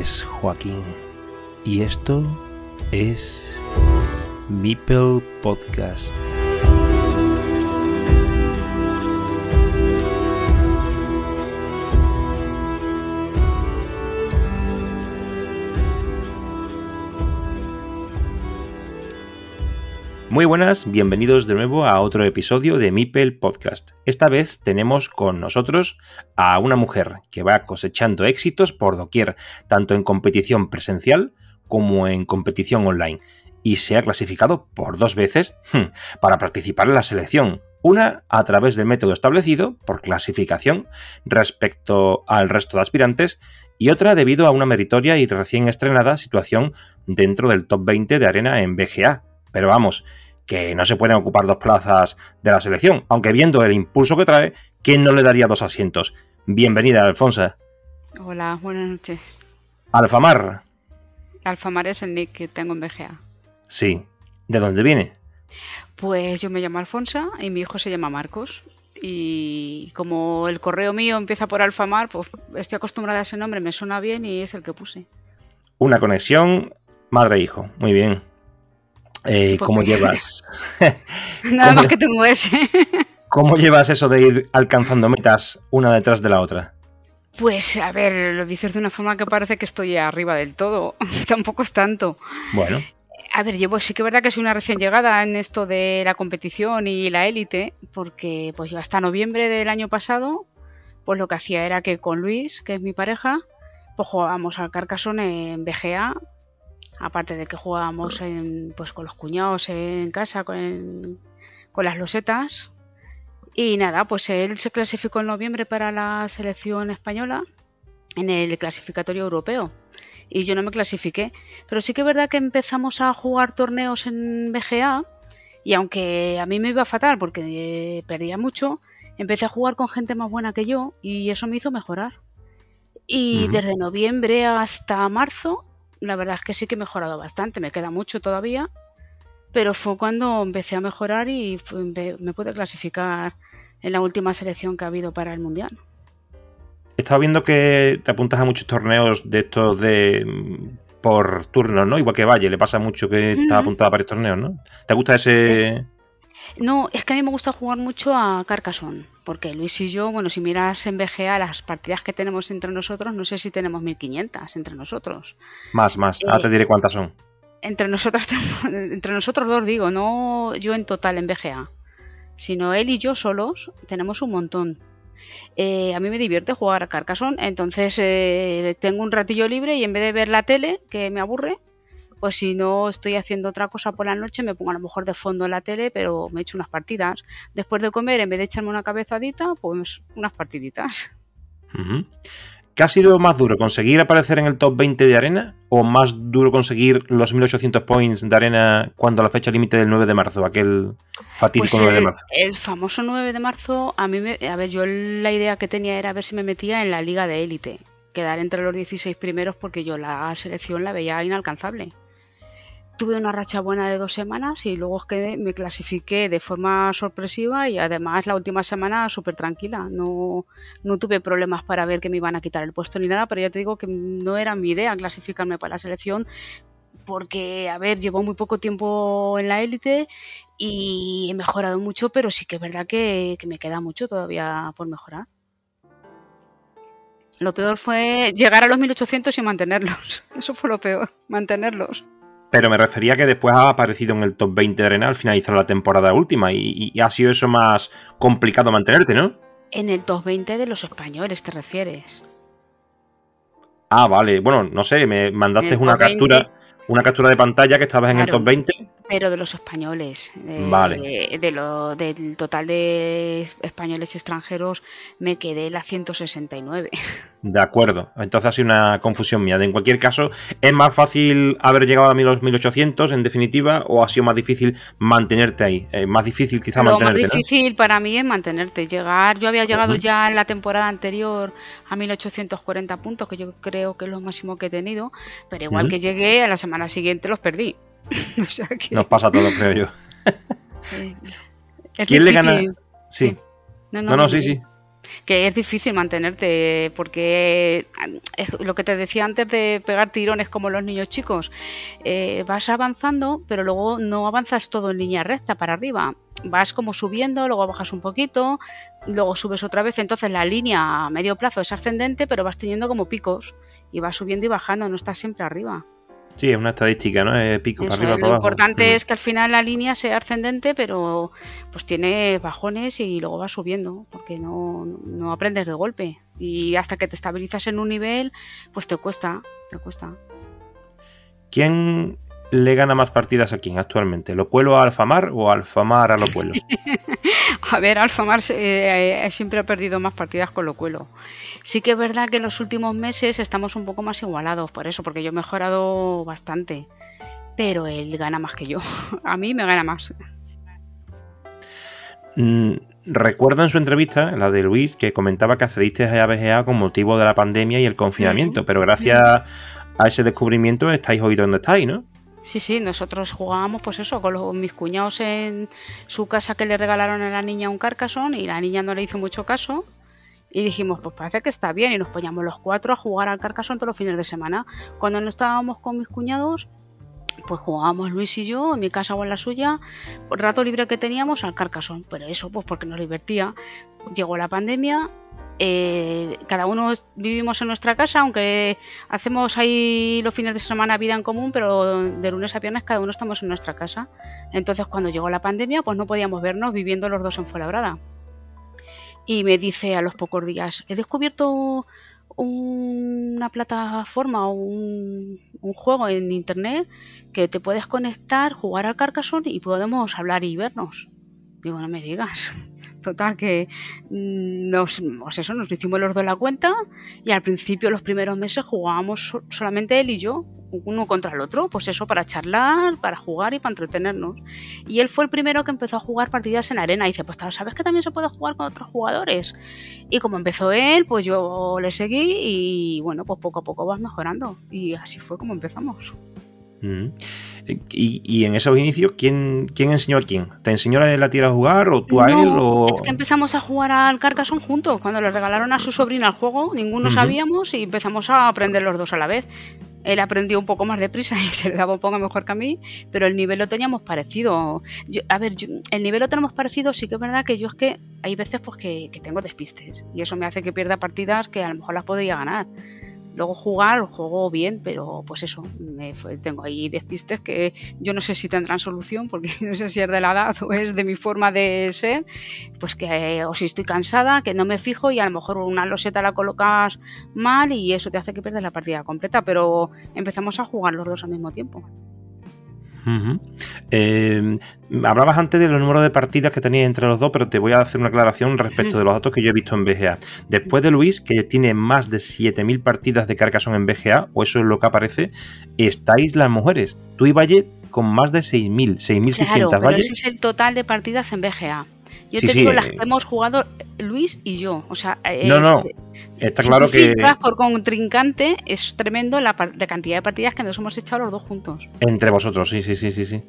Es Joaquín y esto es Mipel Podcast. Muy buenas, bienvenidos de nuevo a otro episodio de Mipel Podcast. Esta vez tenemos con nosotros a una mujer que va cosechando éxitos por doquier, tanto en competición presencial como en competición online, y se ha clasificado por dos veces hmm, para participar en la selección. Una a través del método establecido por clasificación respecto al resto de aspirantes y otra debido a una meritoria y recién estrenada situación dentro del top 20 de arena en BGA, pero vamos, que no se pueden ocupar dos plazas de la selección, aunque viendo el impulso que trae, ¿quién no le daría dos asientos? Bienvenida, Alfonso. Hola, buenas noches. Alfamar. Alfamar es el nick que tengo en BGA. Sí. ¿De dónde viene? Pues yo me llamo Alfonso y mi hijo se llama Marcos. Y como el correo mío empieza por Alfamar, pues estoy acostumbrada a ese nombre, me suena bien y es el que puse. Una conexión madre-hijo. Muy bien. Eh, ¿Cómo llevas? Nada más que tengo ese. ¿Cómo llevas eso de ir alcanzando metas una detrás de la otra? Pues a ver, lo dices de una forma que parece que estoy arriba del todo. Tampoco es tanto. Bueno. A ver, llevo sí que es verdad que soy una recién llegada en esto de la competición y la élite, porque pues yo hasta noviembre del año pasado, pues lo que hacía era que con Luis, que es mi pareja, pues jugábamos al Carcassonne en BGA aparte de que jugábamos pues, con los cuñados en casa, con, las losetas. Y nada, pues él se clasificó en noviembre para la selección española en el clasificatorio europeo. Y yo no me clasifiqué. Pero sí que es verdad que empezamos a jugar torneos en BGA. Y aunque a mí me iba fatal porque perdía mucho, empecé a jugar con gente más buena que yo y eso me hizo mejorar. Y desde noviembre hasta marzo la verdad es que sí que he mejorado bastante, me queda mucho todavía, pero fue cuando empecé a mejorar y me pude clasificar en la última selección que ha habido para el Mundial. He estado viendo que te apuntas a muchos torneos de estos de mm, por turnos, ¿no? Igual que Valle, le pasa mucho que estás apuntada a varios torneos, ¿no? ¿Te gusta ese...? No, es que a mí me gusta jugar mucho a Carcassonne, porque Luis y yo, bueno, si miras en BGA las partidas que tenemos entre nosotros, no sé si tenemos 1500 entre nosotros. Más, más, ahora te eh, diré cuántas son. Entre nosotros, entre nosotros dos digo, no yo en total en BGA, sino él y yo solos tenemos un montón. Eh, a mí me divierte jugar a Carcassonne, entonces eh, tengo un ratillo libre y en vez de ver la tele, que me aburre, pues si no estoy haciendo otra cosa por la noche, me pongo a lo mejor de fondo en la tele, pero me echo unas partidas. Después de comer, en vez de echarme una cabezadita, pues unas partiditas. ¿Qué ha sido más duro, conseguir aparecer en el top 20 de arena o más duro conseguir los 1800 points de arena cuando la fecha límite del 9 de marzo, aquel fatídico 9 pues de marzo? El famoso 9 de marzo, a mí, me, a ver, yo la idea que tenía era ver si me metía en la liga de élite, quedar entre los 16 primeros porque yo la selección la veía inalcanzable tuve una racha buena de dos semanas y luego me clasifiqué de forma sorpresiva y además la última semana súper tranquila. No, no tuve problemas para ver que me iban a quitar el puesto ni nada, pero ya te digo que no era mi idea clasificarme para la selección porque, a ver, llevo muy poco tiempo en la élite y he mejorado mucho, pero sí que es verdad que me queda mucho todavía por mejorar. Lo peor fue llegar a los 1800 y mantenerlos. Eso fue lo peor, mantenerlos. Pero me refería que después ha aparecido en el top 20 de Arena al finalizar la temporada última y, ha sido eso más complicado mantenerte, ¿no? En el top 20 de los españoles te refieres. Ah, vale. Bueno, no sé, me mandaste una captura una captura de pantalla que estabas en el top 20. Pero de los españoles. vale. De lo, del total de españoles extranjeros me quedé la 169. De acuerdo. Entonces ha sido una confusión mía. En cualquier caso, ¿es más fácil haber llegado a los 1800 en definitiva o ha sido más difícil mantenerte ahí? Eh, más difícil quizá mantenerte. Lo más difícil para mí es mantenerte. Llegar, yo había llegado ya en la temporada anterior a 1840 puntos, que yo creo que es lo máximo que he tenido, pero igual que llegué a la semana siguiente los perdí. Nos pasa todo, creo yo. ¿Quién le gana? Sí. No, no, sí, sí. que es difícil mantenerte porque es lo que te decía antes de pegar tirones como los niños chicos, eh, vas avanzando pero luego no avanzas todo en línea recta para arriba, vas como subiendo, luego bajas un poquito, luego subes otra vez, entonces la línea a medio plazo es ascendente pero vas teniendo como picos y vas subiendo y bajando, no estás siempre arriba. Sí, es una estadística, ¿no? Es pico para arriba, lo importante es que al final la línea sea ascendente, pero pues tiene bajones y luego va subiendo, porque no, no aprendes de golpe. Y hasta que te estabilizas en un nivel, pues te cuesta, te cuesta. ¿Quién le gana más partidas a quién actualmente? ¿Lo cuelo a Alfamar o Alfamar a lo cuelo? a ver, Alfamar eh, eh, siempre ha perdido más partidas con lo cuelo. Sí que es verdad que en los últimos meses estamos un poco más igualados, por eso, porque yo he mejorado bastante. Pero él gana más que yo. a mí me gana más. Mm, recuerdo en su entrevista, la de Luis, que comentaba que accediste a BGA con motivo de la pandemia y el confinamiento, pero gracias a ese descubrimiento estáis hoy donde estáis, ¿no? Sí, sí, nosotros jugábamos pues eso, con los, mis cuñados en su casa que le regalaron a la niña un carcasón y la niña no le hizo mucho caso. Y dijimos, pues parece que está bien. Y nos poníamos los cuatro a jugar al carcasón todos los fines de semana. Cuando no estábamos con mis cuñados, pues jugábamos Luis y yo, en mi casa o en la suya, rato libre que teníamos al carcasón. Pero eso, pues porque nos divertía. Llegó la pandemia eh, cada uno vivimos en nuestra casa, aunque hacemos ahí los fines de semana vida en común, pero de lunes a viernes cada uno estamos en nuestra casa. Entonces cuando llegó la pandemia, pues no podíamos vernos viviendo los dos en Fuenlabrada. Y me dice a los pocos días, he descubierto una plataforma o un, juego en internet que te puedes conectar, jugar al Carcassonne y podemos hablar y vernos. Digo, no me digas. Total, que mm, nos, pues eso, nos hicimos los dos la cuenta y al principio, los primeros meses, jugábamos solamente él y yo, uno contra el otro, pues eso, para charlar, para jugar y para entretenernos. Y él fue el primero que empezó a jugar partidas en arena. Y dice, pues sabes que también se puede jugar con otros jugadores. Y como empezó él, pues yo le seguí y bueno, pues poco a poco vas mejorando. Y así fue como empezamos. Mm. Y, en esos inicios, ¿quién, ¿quién enseñó a quién? ¿Te enseñó a la tira a jugar o tú a él? O... Es que empezamos a jugar al Carcassonne juntos. Cuando le regalaron a su sobrina el juego, ninguno sabíamos y empezamos a aprender los dos a la vez. Él aprendió un poco más deprisa y se le daba un poco mejor que a mí, pero el nivel lo teníamos parecido. a ver, el nivel lo tenemos parecido, sí que es verdad que yo es que hay veces pues que, que tengo despistes y eso me hace que pierda partidas que a lo mejor las podría ganar. Luego jugar, juego bien, pero pues eso, me tengo ahí despistes que yo no sé si tendrán solución, porque no sé si es de la edad o es de mi forma de ser, pues que o si estoy cansada, que no me fijo y a lo mejor una loseta la colocas mal y eso te hace que pierdas la partida completa, pero empezamos a jugar los dos al mismo tiempo. Eh, hablabas antes de los números de partidas que tenéis entre los dos, pero te voy a hacer una aclaración respecto de los datos que yo he visto en BGA. Después de Luis, que tiene más de 7.000 partidas de Carcassonne en BGA, o eso es lo que aparece, estáis las mujeres. Tú y Valle con más de 6.000, 6.600. Claro, pero ese es el total de partidas en BGA. Yo te digo las que hemos jugado Luis y yo. O sea, no, no. Está claro que. por contrincante es tremendo la, cantidad de partidas que nos hemos echado los dos juntos. Entre vosotros, sí, sí, sí, sí, sí.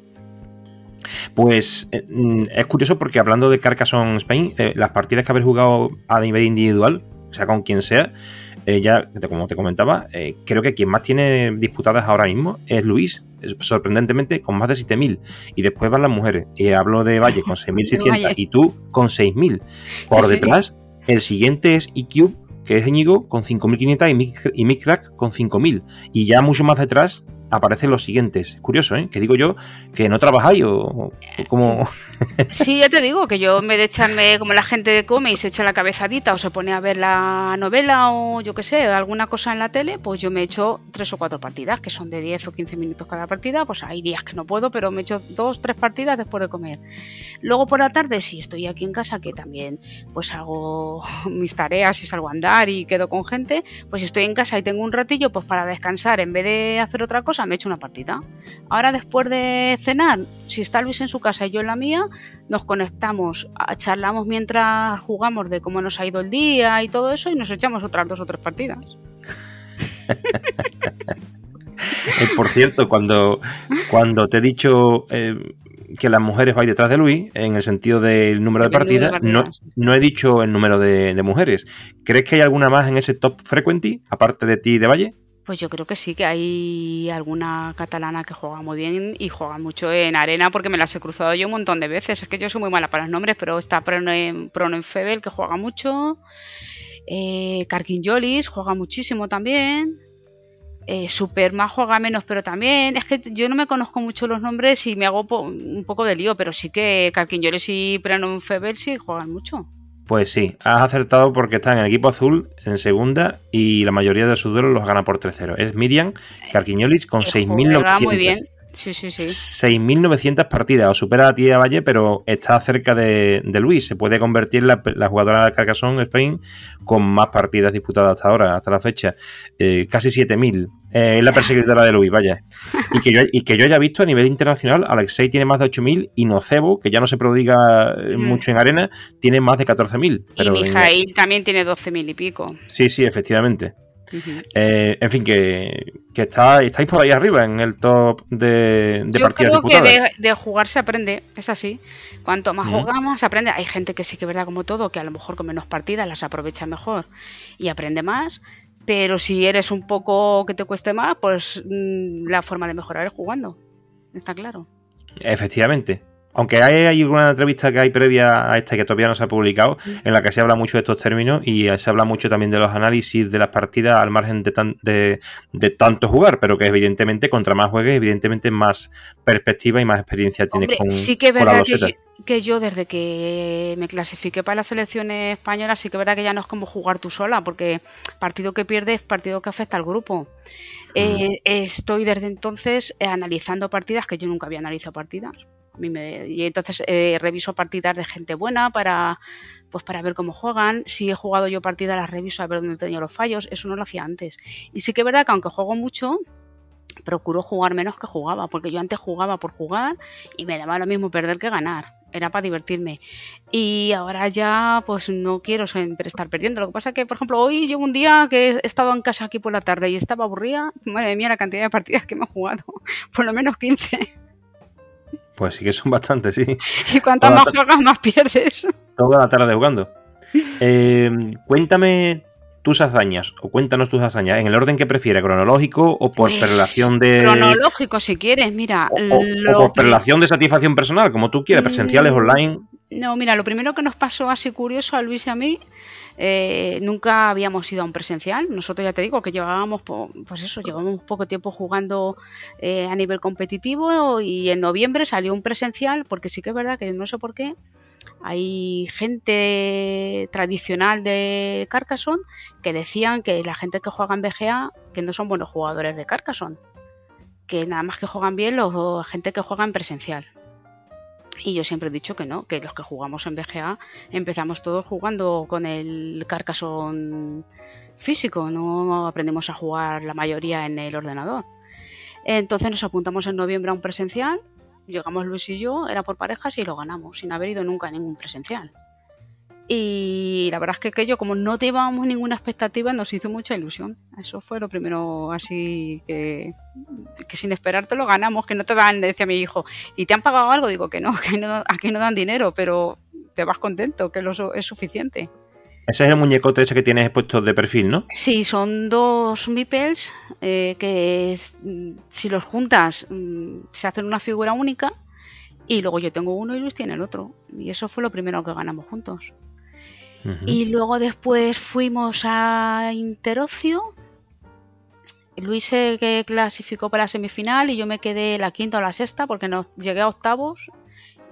Pues eh, mm, es curioso porque hablando de Carcassonne Spain, eh, las partidas que habéis jugado a nivel individual, o sea, con quien sea, eh, ya, como te comentaba, creo que quien más tiene disputadas ahora mismo es Luis sorprendentemente con más de 7.000. Y después van las mujeres. Y hablo de Valle con 6.600 y tú con 6.000. Por detrás, el siguiente es EQ, que es Íñigo con 5.500 y Mick Crack con 5.000. Y ya mucho más detrás aparecen los siguientes. Curioso, ¿eh? Que digo yo que no trabajáis o, como... Sí, ya te digo, que yo en vez de echarme como la gente come y se echa la cabezadita o se pone a ver la novela o yo qué sé, alguna cosa en la tele, pues yo me echo tres o cuatro partidas, que son de 10 o 15 minutos cada partida, pues hay días que no puedo, pero me echo dos, tres partidas después de comer. Luego por la tarde, si estoy aquí en casa, que también pues hago mis tareas y salgo a andar y quedo con gente, pues estoy en casa y tengo un ratillo, pues para descansar, en vez de hacer otra cosa, me echo una partida. Ahora después de cenar, si está Luis en su casa y yo en la mía, nos conectamos, charlamos mientras jugamos de cómo nos ha ido el día y todo eso y nos echamos otras dos o tres partidas. Eh, por cierto, cuando, cuando te he dicho, eh, que las mujeres vais detrás de Luis en el sentido del número de partidas. No, no, he dicho el número de, de, mujeres. ¿Crees que hay alguna más en ese top frequency, aparte de ti y de Valle? Pues yo creo que sí, que hay alguna catalana que juega muy bien y juega mucho en arena porque me las he cruzado yo un montón de veces. Es que yo soy muy mala para los nombres, pero está Prono Febel que juega mucho. Eh, juega muchísimo también. Eh, Superma juega menos, pero también es que yo no me conozco mucho los nombres y me hago un poco de lío, pero sí que Jolis y Prono Febel sí juegan mucho. Pues sí, has acertado porque está en el equipo azul en segunda y la mayoría de sus duelos los gana por 3-0. Es Miriam Carquiñolis con 6.900. Muy bien. Sí, sí, sí. 6.900 partidas. O supera a Tía Valle, pero está cerca de, Luis. Se puede convertir en la, jugadora de Carcassonne Spain con más partidas disputadas hasta ahora, hasta la fecha. Eh, casi 7.000. Eh, es la perseguidora de Luis, vaya. Y que, yo, y que yo haya visto a nivel internacional, Alexei tiene más de 8.000 y Nocebo, que ya no se prodiga eh, mm. mucho en arena, tiene más de 14.000. Y Mijail también tiene 12.000 y pico. Sí, sí, efectivamente. Eh, en fin, que, está, estáis por ahí arriba en el top de, de Yo creo que de, jugar se aprende, es así. Cuanto más jugamos, se aprende. Hay gente que sí que verdad como todo, que a lo mejor con menos partidas las aprovecha mejor y aprende más. Pero si eres un poco que te cueste más, pues mm, la forma de mejorar es jugando. Está claro. Efectivamente. Aunque hay, hay, una entrevista que hay previa a esta que todavía no se ha publicado, en la que se habla mucho de estos términos y se habla mucho también de los análisis de las partidas al margen de, de, tanto jugar, pero que evidentemente contra más juegues, evidentemente más perspectiva y más experiencia tienes con, sí que es verdad que yo, desde que me clasifiqué para las selecciones españolas, sí que es verdad que ya no es como jugar tú sola, porque partido que pierdes es partido que afecta al grupo. Eh, estoy desde entonces analizando partidas que yo nunca había analizado partidas y entonces eh, reviso partidas de gente buena para, pues para ver cómo juegan. Si he jugado yo partidas, las reviso a ver dónde tenía los fallos. Eso no lo hacía antes. Y sí que es verdad que aunque juego mucho, procuro jugar menos que jugaba, porque yo antes jugaba por jugar y me daba lo mismo perder que ganar. Era para divertirme. Y ahora ya, pues no quiero siempre estar perdiendo. Lo que pasa que, por ejemplo, hoy llevo un día que he estado en casa aquí por la tarde y estaba aburrida. Madre mía, la cantidad de partidas que me he jugado. Por lo menos 15. Pues sí que son bastantes, sí. Y cuantas más juegas, más pierdes. Toda la tarde jugando. Eh, cuéntame tus hazañas, o cuéntanos tus hazañas, en el orden que prefieres, cronológico o por pues, relación de. Cronológico, si quieres, mira. O, por relación de satisfacción personal, como tú quieras, presenciales, mm, online. No, mira, lo primero que nos pasó así curioso a Luis y a mí eh, nunca habíamos ido a un presencial. Nosotros ya te digo que llevábamos, pues eso, llevábamos poco tiempo jugando eh, a nivel competitivo y en noviembre salió un presencial porque sí que es verdad que no sé por qué hay gente tradicional de Carcassonne que decían que la gente que juega en BGA que no son buenos jugadores de Carcassonne, que nada más que juegan bien los gente que juega en presencial. Y yo siempre he dicho que no, que los que jugamos en BGA empezamos todos jugando con el Carcassonne físico, no aprendemos a jugar la mayoría en el ordenador. Entonces nos apuntamos en noviembre a un presencial, llegamos Luis y yo, era por parejas y lo ganamos, sin haber ido nunca a ningún presencial. Y la verdad es que aquello, como no llevábamos ninguna expectativa, nos hizo mucha ilusión. Eso fue lo primero así que, que sin esperarte lo ganamos, que no te dan, decía mi hijo, ¿y te han pagado algo? Digo que no, que no aquí no dan dinero, pero te vas contento, que lo, es suficiente. Ese es el muñecote ese que tienes puesto de perfil, ¿no? Sí, son dos meeples eh, que si los juntas mm, se hacen una figura única y luego yo tengo uno y Luis tiene el otro. Y eso fue lo primero que ganamos juntos. Y luego después fuimos a Interocio. Luis se clasificó para la semifinal y yo me quedé la quinta o la sexta porque no, llegué a octavos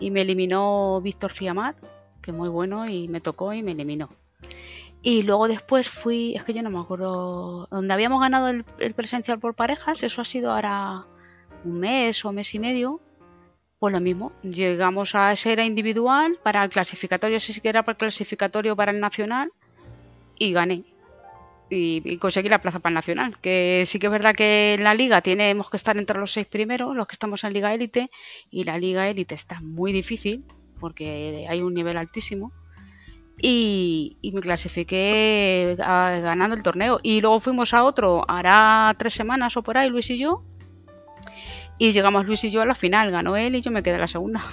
y me eliminó Víctor Fiamat, que muy bueno y me tocó y me eliminó. Y luego después fui, es que yo no me acuerdo, donde habíamos ganado el, el presencial por parejas, eso ha sido ahora un mes o mes y medio, pues lo mismo, llegamos a ese era individual, para el clasificatorio, si siquiera para el clasificatorio para el nacional, y gané. Y, conseguí la plaza para el nacional. Que sí que es verdad que en la liga tenemos que estar entre los seis primeros, los que estamos en liga élite, y la liga élite está muy difícil, porque hay un nivel altísimo. Y, y, me clasifiqué ganando el torneo. Y luego fuimos a otro, hará tres semanas o por ahí, Luis y yo, Y llegamos Luis y yo a la final, ganó él y yo me quedé en la segunda.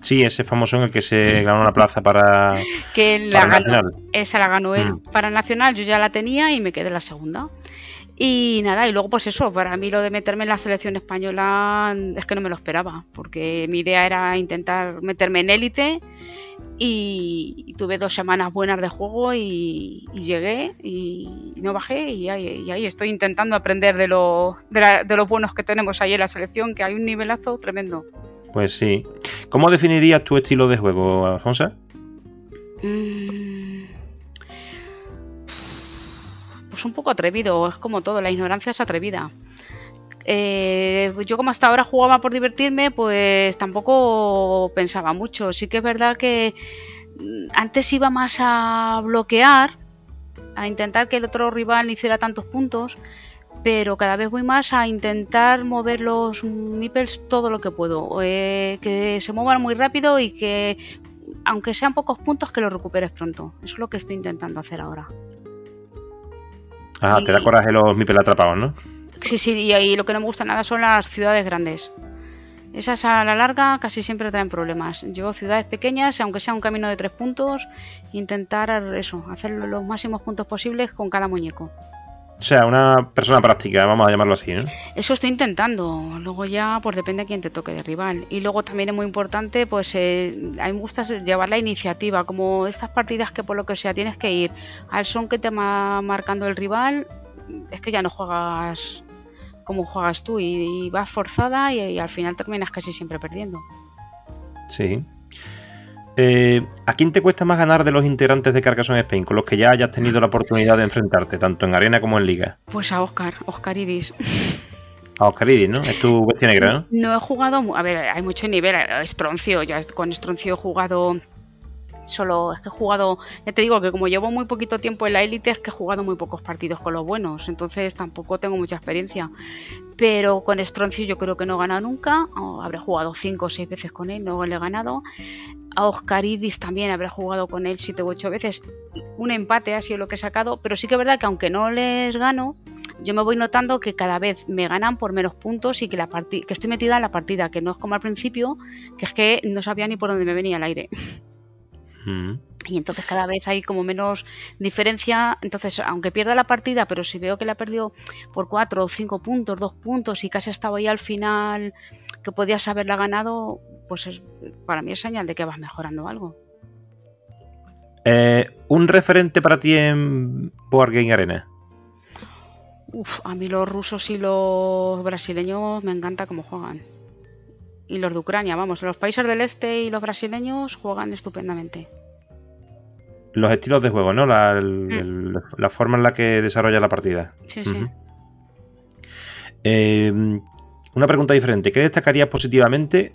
Sí, ese famoso en el que se ganó una plaza para, que la Nacional. Esa la ganó él mm. para Nacional, yo ya la tenía y me quedé en la segunda. Y nada, y luego pues eso, para mí lo de meterme en la selección española es que no me lo esperaba, porque mi idea era intentar meterme en élite y, tuve dos semanas buenas de juego y, llegué y, no bajé y ahí, estoy intentando aprender de lo, de, los buenos que tenemos ahí en la selección, que hay un nivelazo tremendo. Pues sí. ¿Cómo definirías tu estilo de juego, Alfonso? Mm, pues un poco atrevido, es como todo, la ignorancia es atrevida. Eh, yo como hasta ahora jugaba por divertirme, pues tampoco pensaba mucho. Sí que es verdad que mm, antes iba más a bloquear, a intentar que el otro rival no hiciera tantos puntos, pero cada vez voy más a intentar mover los meeples todo lo que puedo, eh, que se muevan muy rápido y que aunque sean pocos puntos que los recuperes pronto. Eso es lo que estoy intentando hacer ahora. Ah, te da coraje los mipel atrapados, ¿no? Sí, sí, y ahí lo que no me gusta nada son las ciudades grandes. Esas a la larga casi siempre traen problemas. Yo ciudades pequeñas, aunque sea un camino de tres puntos, intentar eso, hacer los máximos puntos posibles con cada muñeco. O sea, una persona práctica, vamos a llamarlo así, ¿no? Eso estoy intentando. Luego ya, pues depende de quién te toque de rival. Y luego también es muy importante, pues eh, a mí me gusta llevar la iniciativa. Como estas partidas que por lo que sea tienes que ir al son que te va marcando el rival, es que ya no juegas como juegas tú y, vas forzada y al final terminas casi siempre perdiendo. Sí. Eh, ¿A quién te cuesta más ganar de los integrantes de Carcassonne Spain, con los que ya hayas tenido la oportunidad de enfrentarte, tanto en arena como en liga? Pues a Oscar, Oscar Iris. A Oscar Iris, ¿no? Es tu bestia negra, ¿no? No he jugado, a ver, hay mucho nivel. Estroncio, ya con Estroncio he jugado Solo es que he jugado, ya te digo que como llevo muy poquito tiempo en la élite, es que he jugado muy pocos partidos con los buenos, entonces tampoco tengo mucha experiencia. Pero con Estroncio yo creo que no he ganado nunca, habré jugado 5 o 6 veces con él, no le he ganado. A Oscaridis también habré jugado con él 7 u 8 veces, un empate ha sido lo que he sacado, pero sí que es verdad que aunque no les gano, yo me voy notando que cada vez me ganan por menos puntos y que, la que estoy metida en la partida, que no es como al principio, que es que no sabía ni por dónde me venía el aire. Y entonces cada vez hay como menos diferencia. Entonces, aunque pierda la partida, pero si veo que la perdió por 4 o 5 puntos, 2 puntos y casi estaba ahí al final que podías haberla ganado, pues para mí es señal de que vas mejorando algo. Eh, ¿Un referente para ti en Board Game Arena? Uf, a mí los rusos y los brasileños me encanta cómo juegan. Y los de Ucrania, vamos, los países del este y los brasileños juegan estupendamente los estilos de juego, ¿no? Mm. La, forma en la que desarrolla la partida. Sí, sí. Eh, una pregunta diferente. ¿Qué destacarías positivamente,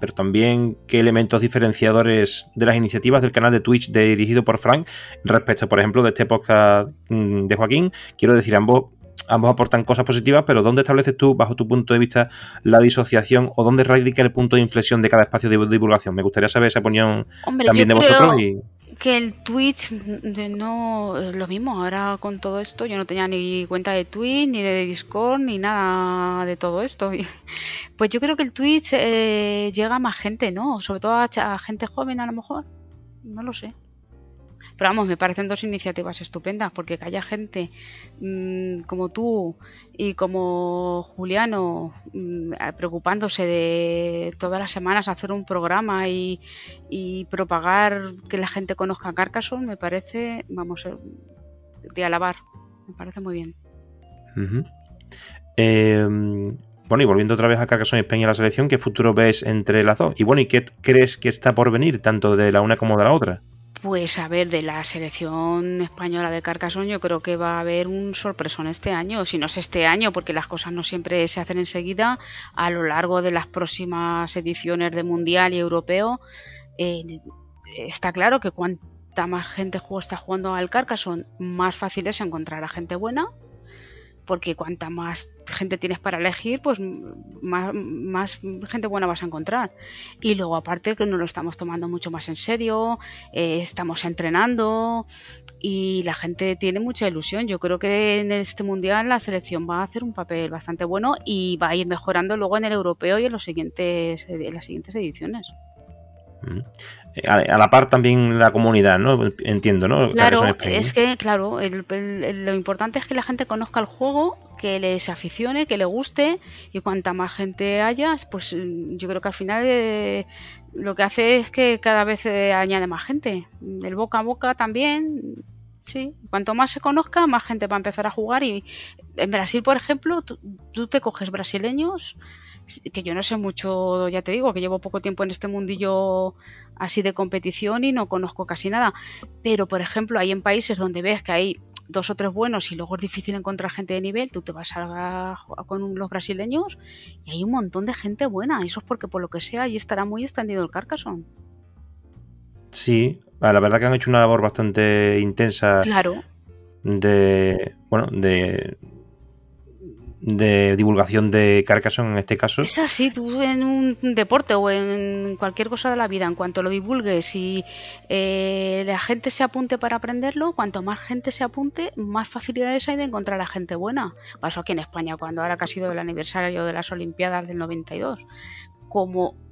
pero también qué elementos diferenciadores de las iniciativas del canal de Twitch dirigido por Frank respecto, por ejemplo, de este podcast mm, de Joaquín? Quiero decir, ambos ambos aportan cosas positivas, pero ¿dónde estableces tú, bajo tu punto de vista, la disociación o dónde radica el punto de inflexión de cada espacio de divulgación? Me gustaría saber esa opinión también de vosotros. Y que el Twitch no lo mismo. Ahora con todo esto yo no tenía ni cuenta de Twitch ni de Discord ni nada de todo esto. Pues yo creo que el Twitch eh, llega a más gente no sobre todo a gente joven a lo mejor. No lo sé pero vamos, me parecen dos iniciativas estupendas, porque que haya gente mm, como tú y como Juliano mm, preocupándose de todas las semanas hacer un programa y, propagar que la gente conozca Carcassonne, me parece, vamos, eh, de alabar. Me parece muy bien. Em, bueno, y volviendo otra vez a Carcassonne España y a la selección, ¿qué futuro ves entre las dos? Y bueno, ¿y qué crees que está por venir, tanto de la una como de la otra? Pues a ver, de la selección española de Carcassonne yo creo que va a haber un sorpresón este año, si no es este año, porque las cosas no siempre se hacen enseguida, a lo largo de las próximas ediciones de Mundial y Europeo. Eh, está claro que cuanta más gente está jugando al Carcassonne, más fácil es encontrar a gente buena porque cuanta más gente tienes para elegir, pues más, gente buena vas a encontrar. Y luego aparte que nos lo estamos tomando mucho más en serio, eh, estamos entrenando y la gente tiene mucha ilusión. Yo creo que en este mundial la selección va a hacer un papel bastante bueno y va a ir mejorando luego en el europeo y en los siguientes en las siguientes ediciones. Mm. A, la par también la comunidad, ¿no? Entiendo, ¿no? Claro, es que, claro, lo importante es que la gente conozca el juego, que les aficione, que le guste, y cuanta más gente haya, pues mm, yo creo que al final eh, lo que hace es que cada vez eh, añade más gente. El boca a boca también, sí. Cuanto más se conozca, más gente va a empezar a jugar. Y en Brasil, por ejemplo, tú te coges brasileños que yo no sé mucho, ya te digo, que llevo poco tiempo en este mundillo así de competición y no conozco casi nada. Pero, por ejemplo, hay en países donde ves que hay dos o tres buenos y luego es difícil encontrar gente de nivel, tú te vas a, con los brasileños y hay un montón de gente buena. Eso es porque, por lo que sea, ahí estará muy extendido el Carcassonne. Sí, la verdad que han hecho una labor bastante intensa. Claro. De, bueno, de de divulgación de Carcassonne en este caso. Es así, tú en un deporte o en cualquier cosa de la vida, en cuanto lo divulgues y eh, la gente se apunte para aprenderlo, cuanto más gente se apunte, más facilidades hay de encontrar a gente buena. Pasó aquí en España, cuando ahora que ha sido el aniversario de las Olimpiadas del 92. Como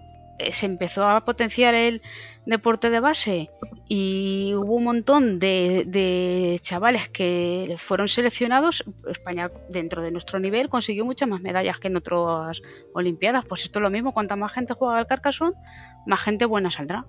se empezó a potenciar el deporte de base y hubo un montón de, chavales que fueron seleccionados, España dentro de nuestro nivel consiguió muchas más medallas que en otras Olimpiadas. Pues esto es lo mismo, cuanta más gente juega al Carcassonne, más gente buena saldrá.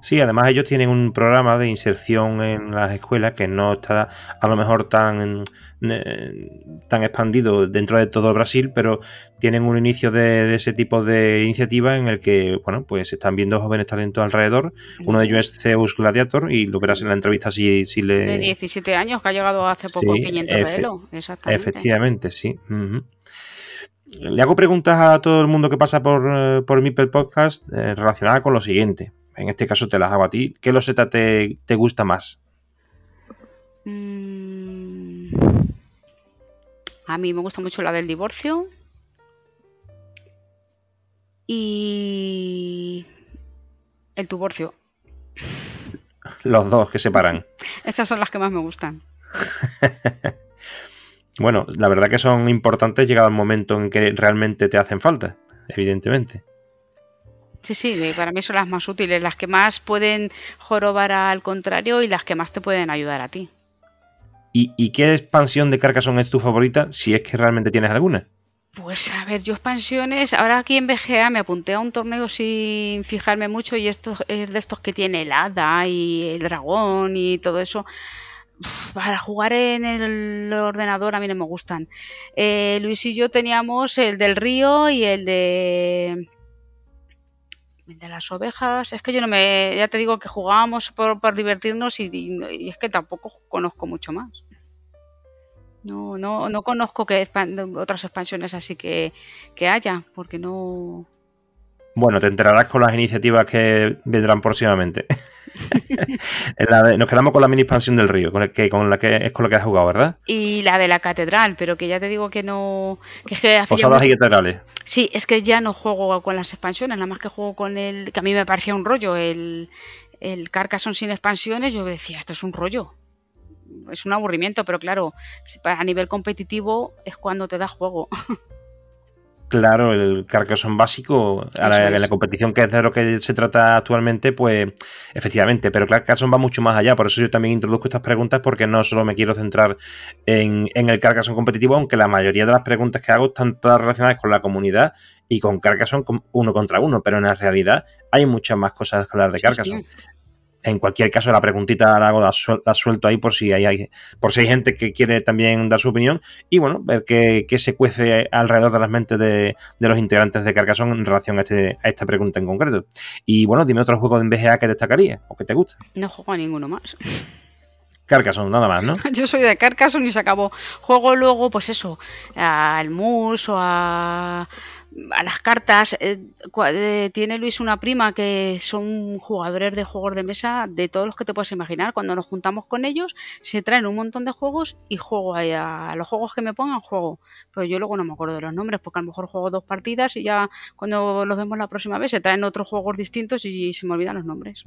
Sí, además ellos tienen un programa de inserción en las escuelas que no está a lo mejor tan, eh, tan expandido dentro de todo Brasil, pero tienen un inicio de, ese tipo de iniciativa en el que, bueno, pues están viendo jóvenes talentos alrededor. Uno de ellos es Zeus Gladiator y lo verás en la entrevista si, si le... De 17 años, que ha llegado hace poco 500 de Elo, exactamente. Efectivamente, sí. Le hago preguntas a todo el mundo que pasa por, eh, por Mipel Podcast eh, relacionadas con lo siguiente en este caso te las hago a ti. ¿Qué loseta te, te gusta más? Mm. A mí me gusta mucho la del divorcio. Y el divorcio. Los dos que separan. Estas son las que más me gustan. bueno, la verdad que son importantes llegado el momento en que realmente te hacen falta, evidentemente. Sí, sí, para mí son las más útiles, las que más pueden jorobar al contrario y las que más te pueden ayudar a ti. ¿Y, qué expansión de Carcassonne es tu favorita, si es que realmente tienes alguna? Pues a ver, yo expansiones, ahora aquí en BGA me apunté a un torneo sin fijarme mucho y esto es de estos que tiene el hada y el dragón y todo eso. Para jugar en el ordenador a mí no me gustan. Eh, Luis y yo teníamos el del río y el de de las ovejas, es que yo no me, ya te digo que jugábamos por, divertirnos y, es que tampoco conozco mucho más. No, no, no conozco que otras expansiones así que, que haya, porque no, bueno, te enterarás con las iniciativas que vendrán próximamente. nos quedamos con la mini expansión del río, con, que, con la que es con la que has jugado, ¿verdad? Y la de la catedral, pero que ya te digo que no. Que es que Posadas y catedrales. Sí, es que ya no juego con las expansiones, nada más que juego con el. que a mí me parecía un rollo, el, el Carcassonne sin expansiones. Yo decía, esto es un rollo. Es un aburrimiento, pero claro, a nivel competitivo es cuando te da juego. Claro, el Carcassonne básico, a la, la, competición que es de lo que se trata actualmente, pues efectivamente, pero Carcassonne va mucho más allá, por eso yo también introduzco estas preguntas porque no solo me quiero centrar en, el Carcassonne competitivo, aunque la mayoría de las preguntas que hago están todas relacionadas con la comunidad y con Carcassonne uno contra uno, pero en la realidad hay muchas más cosas que hablar de Carcassonne en cualquier caso, la preguntita la hago, la, suelto ahí por si hay, por si hay gente que quiere también dar su opinión y bueno, ver qué, se cuece alrededor de las mentes de, los integrantes de Carcassonne en relación a, este, a esta pregunta en concreto. Y bueno, dime otro juego de BGA que destacaría o que te gusta. No juego a ninguno más. Carcassonne, nada más, ¿no? Yo soy de Carcassonne y se acabó. Juego luego, pues eso, al MUS o a a las cartas. Eh, eh, tiene Luis una prima que son jugadores de juegos de mesa de todos los que te puedes imaginar. Cuando nos juntamos con ellos, se traen un montón de juegos y juego a, los juegos que me pongan, juego. Pero yo luego no me acuerdo de los nombres, porque a lo mejor juego dos partidas y ya cuando los vemos la próxima vez se traen otros juegos distintos y se me olvidan los nombres.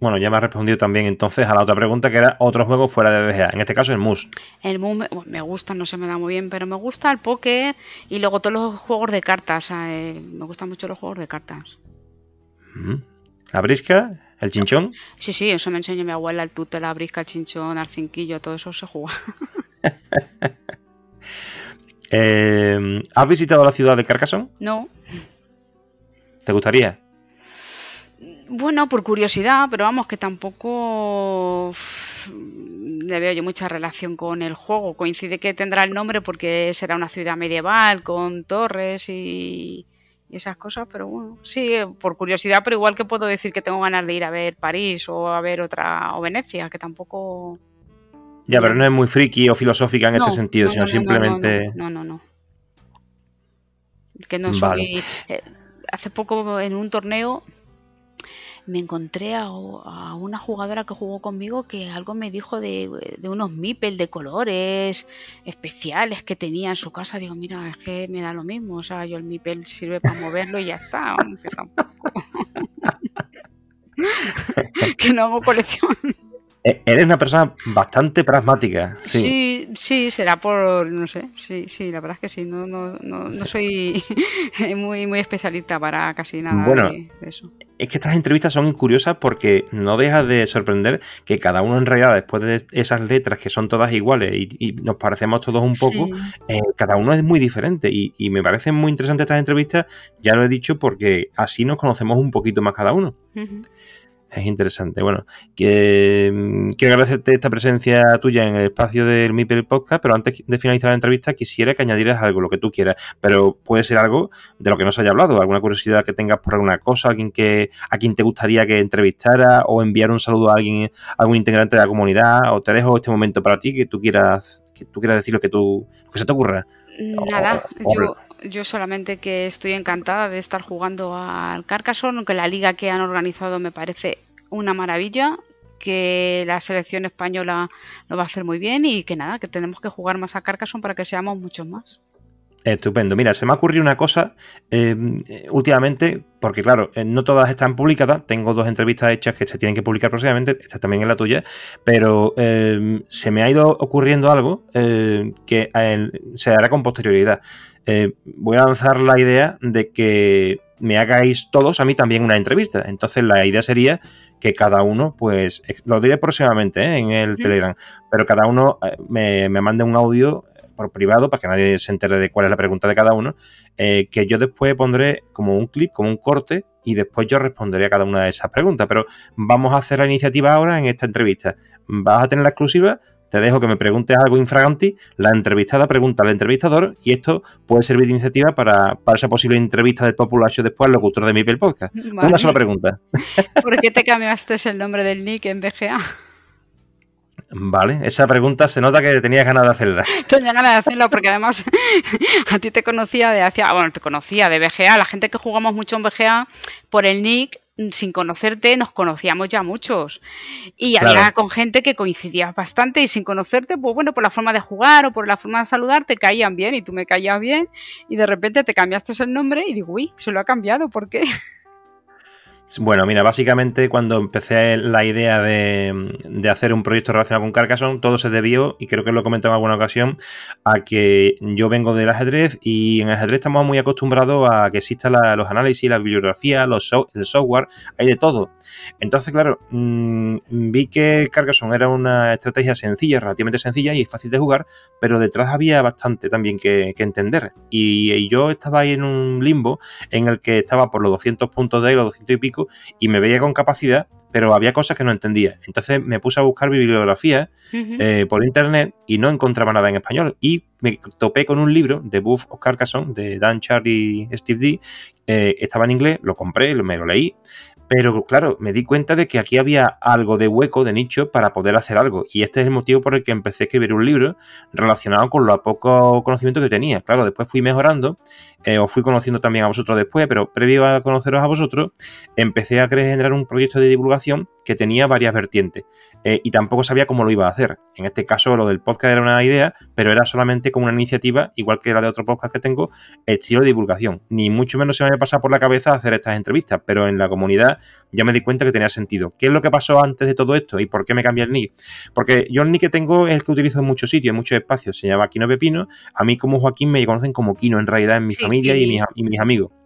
Bueno, ya me ha respondido también entonces a la otra pregunta que era otro juego fuera de BGA. En este caso el MUS. El MUS me, gusta, no se me da muy bien, pero me gusta el póker y luego todos los juegos de cartas. Eh, me gustan mucho los juegos de cartas. ¿La brisca? ¿El chinchón? Sí, sí, eso me enseñó mi abuela, el tute, la brisca, el chinchón, el cinquillo, todo eso se juega. Eh, ¿Has visitado la ciudad de Carcassonne? No. ¿Te gustaría? Bueno, por curiosidad, pero vamos, que tampoco le veo yo mucha relación con el juego. Coincide que tendrá el nombre porque será una ciudad medieval con torres y, esas cosas, pero bueno, sí, por curiosidad, pero igual que puedo decir que tengo ganas de ir a ver París o a ver otra, o Venecia, que tampoco... Ya, pero no es muy friki o filosófica en este sentido, sino simplemente... No, no, no. Que no soy... Eh, hace poco en un torneo me encontré a, una jugadora que jugó conmigo que algo me dijo de, unos mipel de colores especiales que tenía en su casa. Digo, mira, es que me da lo mismo. O sea, yo el mipel sirve para moverlo y ya está. Que tampoco. que no hago colección. E-, eres una persona bastante pragmática. Sí. sí, será por, no sé, sí, sí, la verdad es que sí, no, no, no, no soy muy, muy especialista para casi nada de, eso. Es que estas entrevistas son curiosas porque no deja de sorprender que cada uno en realidad, después de esas letras que son todas iguales y, nos parecemos todos un poco, eh, cada uno es muy diferente. Y, me parecen muy interesantes estas entrevistas, ya lo he dicho, porque así nos conocemos un poquito más cada uno. Es interesante. Bueno, que, mm, quiero agradecerte esta presencia tuya en el espacio del MIPEL Podcast, pero antes de finalizar la entrevista quisiera que añadieras algo, lo que tú quieras, pero puede ser algo de lo que no se haya hablado, alguna curiosidad que tengas por alguna cosa, alguien que a quien te gustaría que entrevistara o enviar un saludo a alguien, a algún integrante de la comunidad, o te dejo este momento para ti que tú quieras que tú quieras decir lo que tú que se te ocurra. Nada, yo yo solamente que estoy encantada de estar jugando al Carcassonne, que la liga que han organizado me parece una maravilla, que la selección española lo va a hacer muy bien y que nada, que tenemos que jugar más a Carcassonne para que seamos muchos más. Estupendo. Mira, se me ha ocurrido una cosa em, últimamente, porque claro, eh, no todas están publicadas. Tengo dos entrevistas hechas que se tienen que publicar próximamente. Esta también es la tuya. Pero em, se me ha ido ocurriendo algo em, que se hará con posterioridad. Eh, voy a lanzar la idea de que me hagáis todos a mí también una entrevista. Entonces la idea sería que cada uno, pues, lo diré próximamente ¿eh? en el Telegram, pero cada uno me, me mande un audio por privado para que nadie se entere de cuál es la pregunta de cada uno, eh, que yo después pondré como un clip, como un corte, y después yo responderé a cada una de esas preguntas. Pero vamos a hacer la iniciativa ahora en esta entrevista. Vas a tener la exclusiva, te dejo que me preguntes algo infraganti, la entrevistada pregunta al entrevistador y esto puede servir de iniciativa para, esa posible entrevista del Populacho después al locutor de mi podcast. Una sola pregunta. ¿Por qué te cambiaste el nombre del nick en BGA? Vale, esa pregunta se nota que tenías ganas de hacerla. Tenía ganas de hacerla porque además a ti te conocía de hacia, bueno, te conocía de BGA, la gente que jugamos mucho en BGA por el nick sin conocerte nos conocíamos ya muchos. Y había con gente que coincidía bastante y sin conocerte pues bueno por la forma de jugar o por la forma de saludar te caían bien y tú me caías bien y de repente te cambiaste el nombre y digo uy se lo ha cambiado ¿por qué? Bueno, mira, básicamente cuando empecé la idea de, hacer un proyecto relacionado con Carcassonne, todo se debió, y creo que lo he comentado en alguna ocasión, a que yo vengo del ajedrez y en ajedrez estamos muy acostumbrados a que existan los análisis, la bibliografía, los el software, hay de todo. Entonces, claro, mm, vi que Carcassonne era una estrategia sencilla, relativamente sencilla y fácil de jugar, pero detrás había bastante también que, entender. Y, y, yo estaba ahí en un limbo en el que estaba por los 200 puntos de los 200 y pico, y me veía con capacidad, pero había cosas que no entendía. Entonces me puse a buscar bibliografía eh, por internet y no encontraba nada en español. Y me topé con un libro de Buff of Carcassonne, de Dan Char y Steve D. Eh, estaba en inglés, lo compré, me lo leí. Pero claro, me di cuenta de que aquí había algo de hueco, de nicho, para poder hacer algo. Y este es el motivo por el que empecé a escribir un libro relacionado con lo poco conocimiento que tenía. Claro, después fui mejorando, eh, os fui conociendo también a vosotros después, pero previo a conoceros a vosotros, empecé a generar un proyecto de divulgación que tenía varias vertientes. Eh, y tampoco sabía cómo lo iba a hacer. En este caso, lo del podcast era una idea, pero era solamente como una iniciativa, igual que la de otro podcast que tengo, estilo de divulgación. Ni mucho menos se me había pasado por la cabeza hacer estas entrevistas, pero en la comunidad ya me di cuenta que tenía sentido. ¿Qué es lo que pasó antes de todo esto y por qué me cambié el nick? Porque yo el nick que tengo es el que utilizo en muchos sitios, en muchos espacios. Se llama Kino Pepino. A mí como Joaquín me conocen como Kino en realidad en mi familia y, mis, y mis amigos.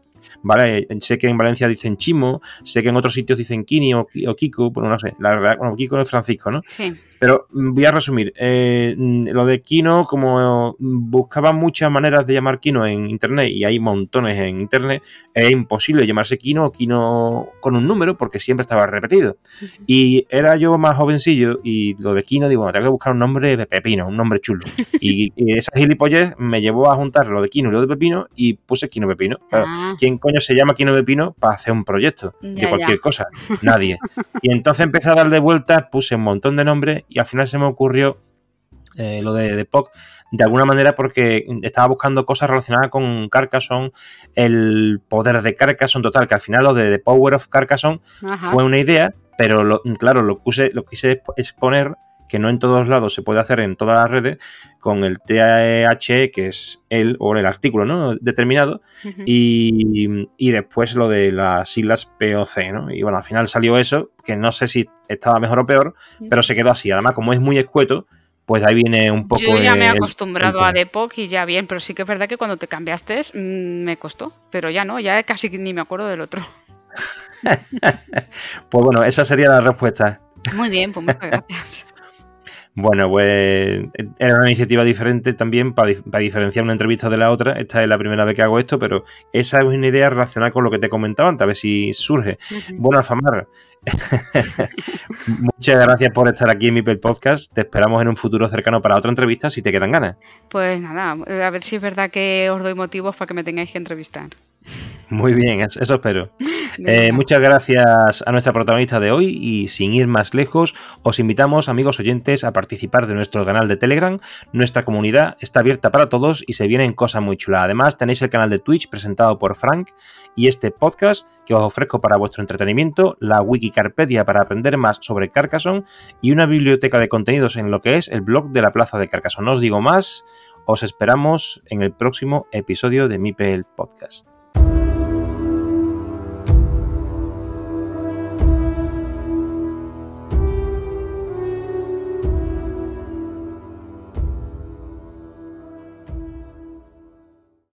¿Vale? Sé que en Valencia dicen Chimo, sé que en otros sitios dicen Kini o, Kiko, bueno, no sé, la verdad, bueno, Kiko es Francisco, ¿no? Sí. Pero mm, voy a resumir. Eh, mm, lo de Kino, como buscaba muchas maneras de llamar Kino en internet, y hay montones en internet, es imposible llamarse Kino o Kino con un número porque siempre estaba repetido. Y era yo más jovencillo y lo de Kino, digo, bueno, tengo que buscar un nombre de Pepino, un nombre chulo. y, esa gilipollez me llevó a juntar lo de Kino y lo de Pepino y puse Kino Pepino. Ah. ¿Quién coño se llama Kino Pepino para hacer un proyecto de cualquier cosa? Nadie. y entonces empecé a darle vueltas, puse un montón de nombres y al final se me ocurrió eh, lo de, de POC de alguna manera porque estaba buscando cosas relacionadas con Carcassonne, el poder de Carcassonne total, que al final lo de The Power of Carcassonne fue una idea, pero claro, lo, puse, lo quise exponer que no en todos lados se puede hacer en todas las redes, con el THE, que es el o el artículo ¿no? determinado, y, y, después lo de las siglas POC, ¿no? Y bueno, al final salió eso, que no sé si estaba mejor o peor, pero se quedó así. Además, como es muy escueto, pues ahí viene un poco. Yo ya me he acostumbrado a Depok y ya bien, pero sí que es verdad que cuando te cambiaste mm, me costó, pero ya no, ya casi ni me acuerdo del otro. pues bueno, esa sería la respuesta. Muy bien, pues muchas gracias. Bueno, pues era una iniciativa diferente también para, diferenciar una entrevista de la otra. Esta es la primera vez que hago esto, pero esa es una idea relacionada con lo que te comentaba antes, a ver si surge. Bueno, Alfamar, muchas gracias por estar aquí en mi Podcast. Te esperamos en un futuro cercano para otra entrevista si te quedan ganas. Pues nada, a ver si es verdad que os doy motivos para que me tengáis que entrevistar. Muy bien, eso espero. Eh, muchas gracias a nuestra protagonista de hoy y sin ir más lejos, os invitamos, amigos oyentes, a participar de nuestro canal de Telegram. Nuestra comunidad está abierta para todos y se vienen cosas muy chulas. Además, tenéis el canal de Twitch presentado por Frank y este podcast que os ofrezco para vuestro entretenimiento, la Wikicarpedia para aprender más sobre Carcassonne y una biblioteca de contenidos en lo que es el blog de la Plaza de Carcassonne. No os digo más, os esperamos en el próximo episodio de Mipel Podcast.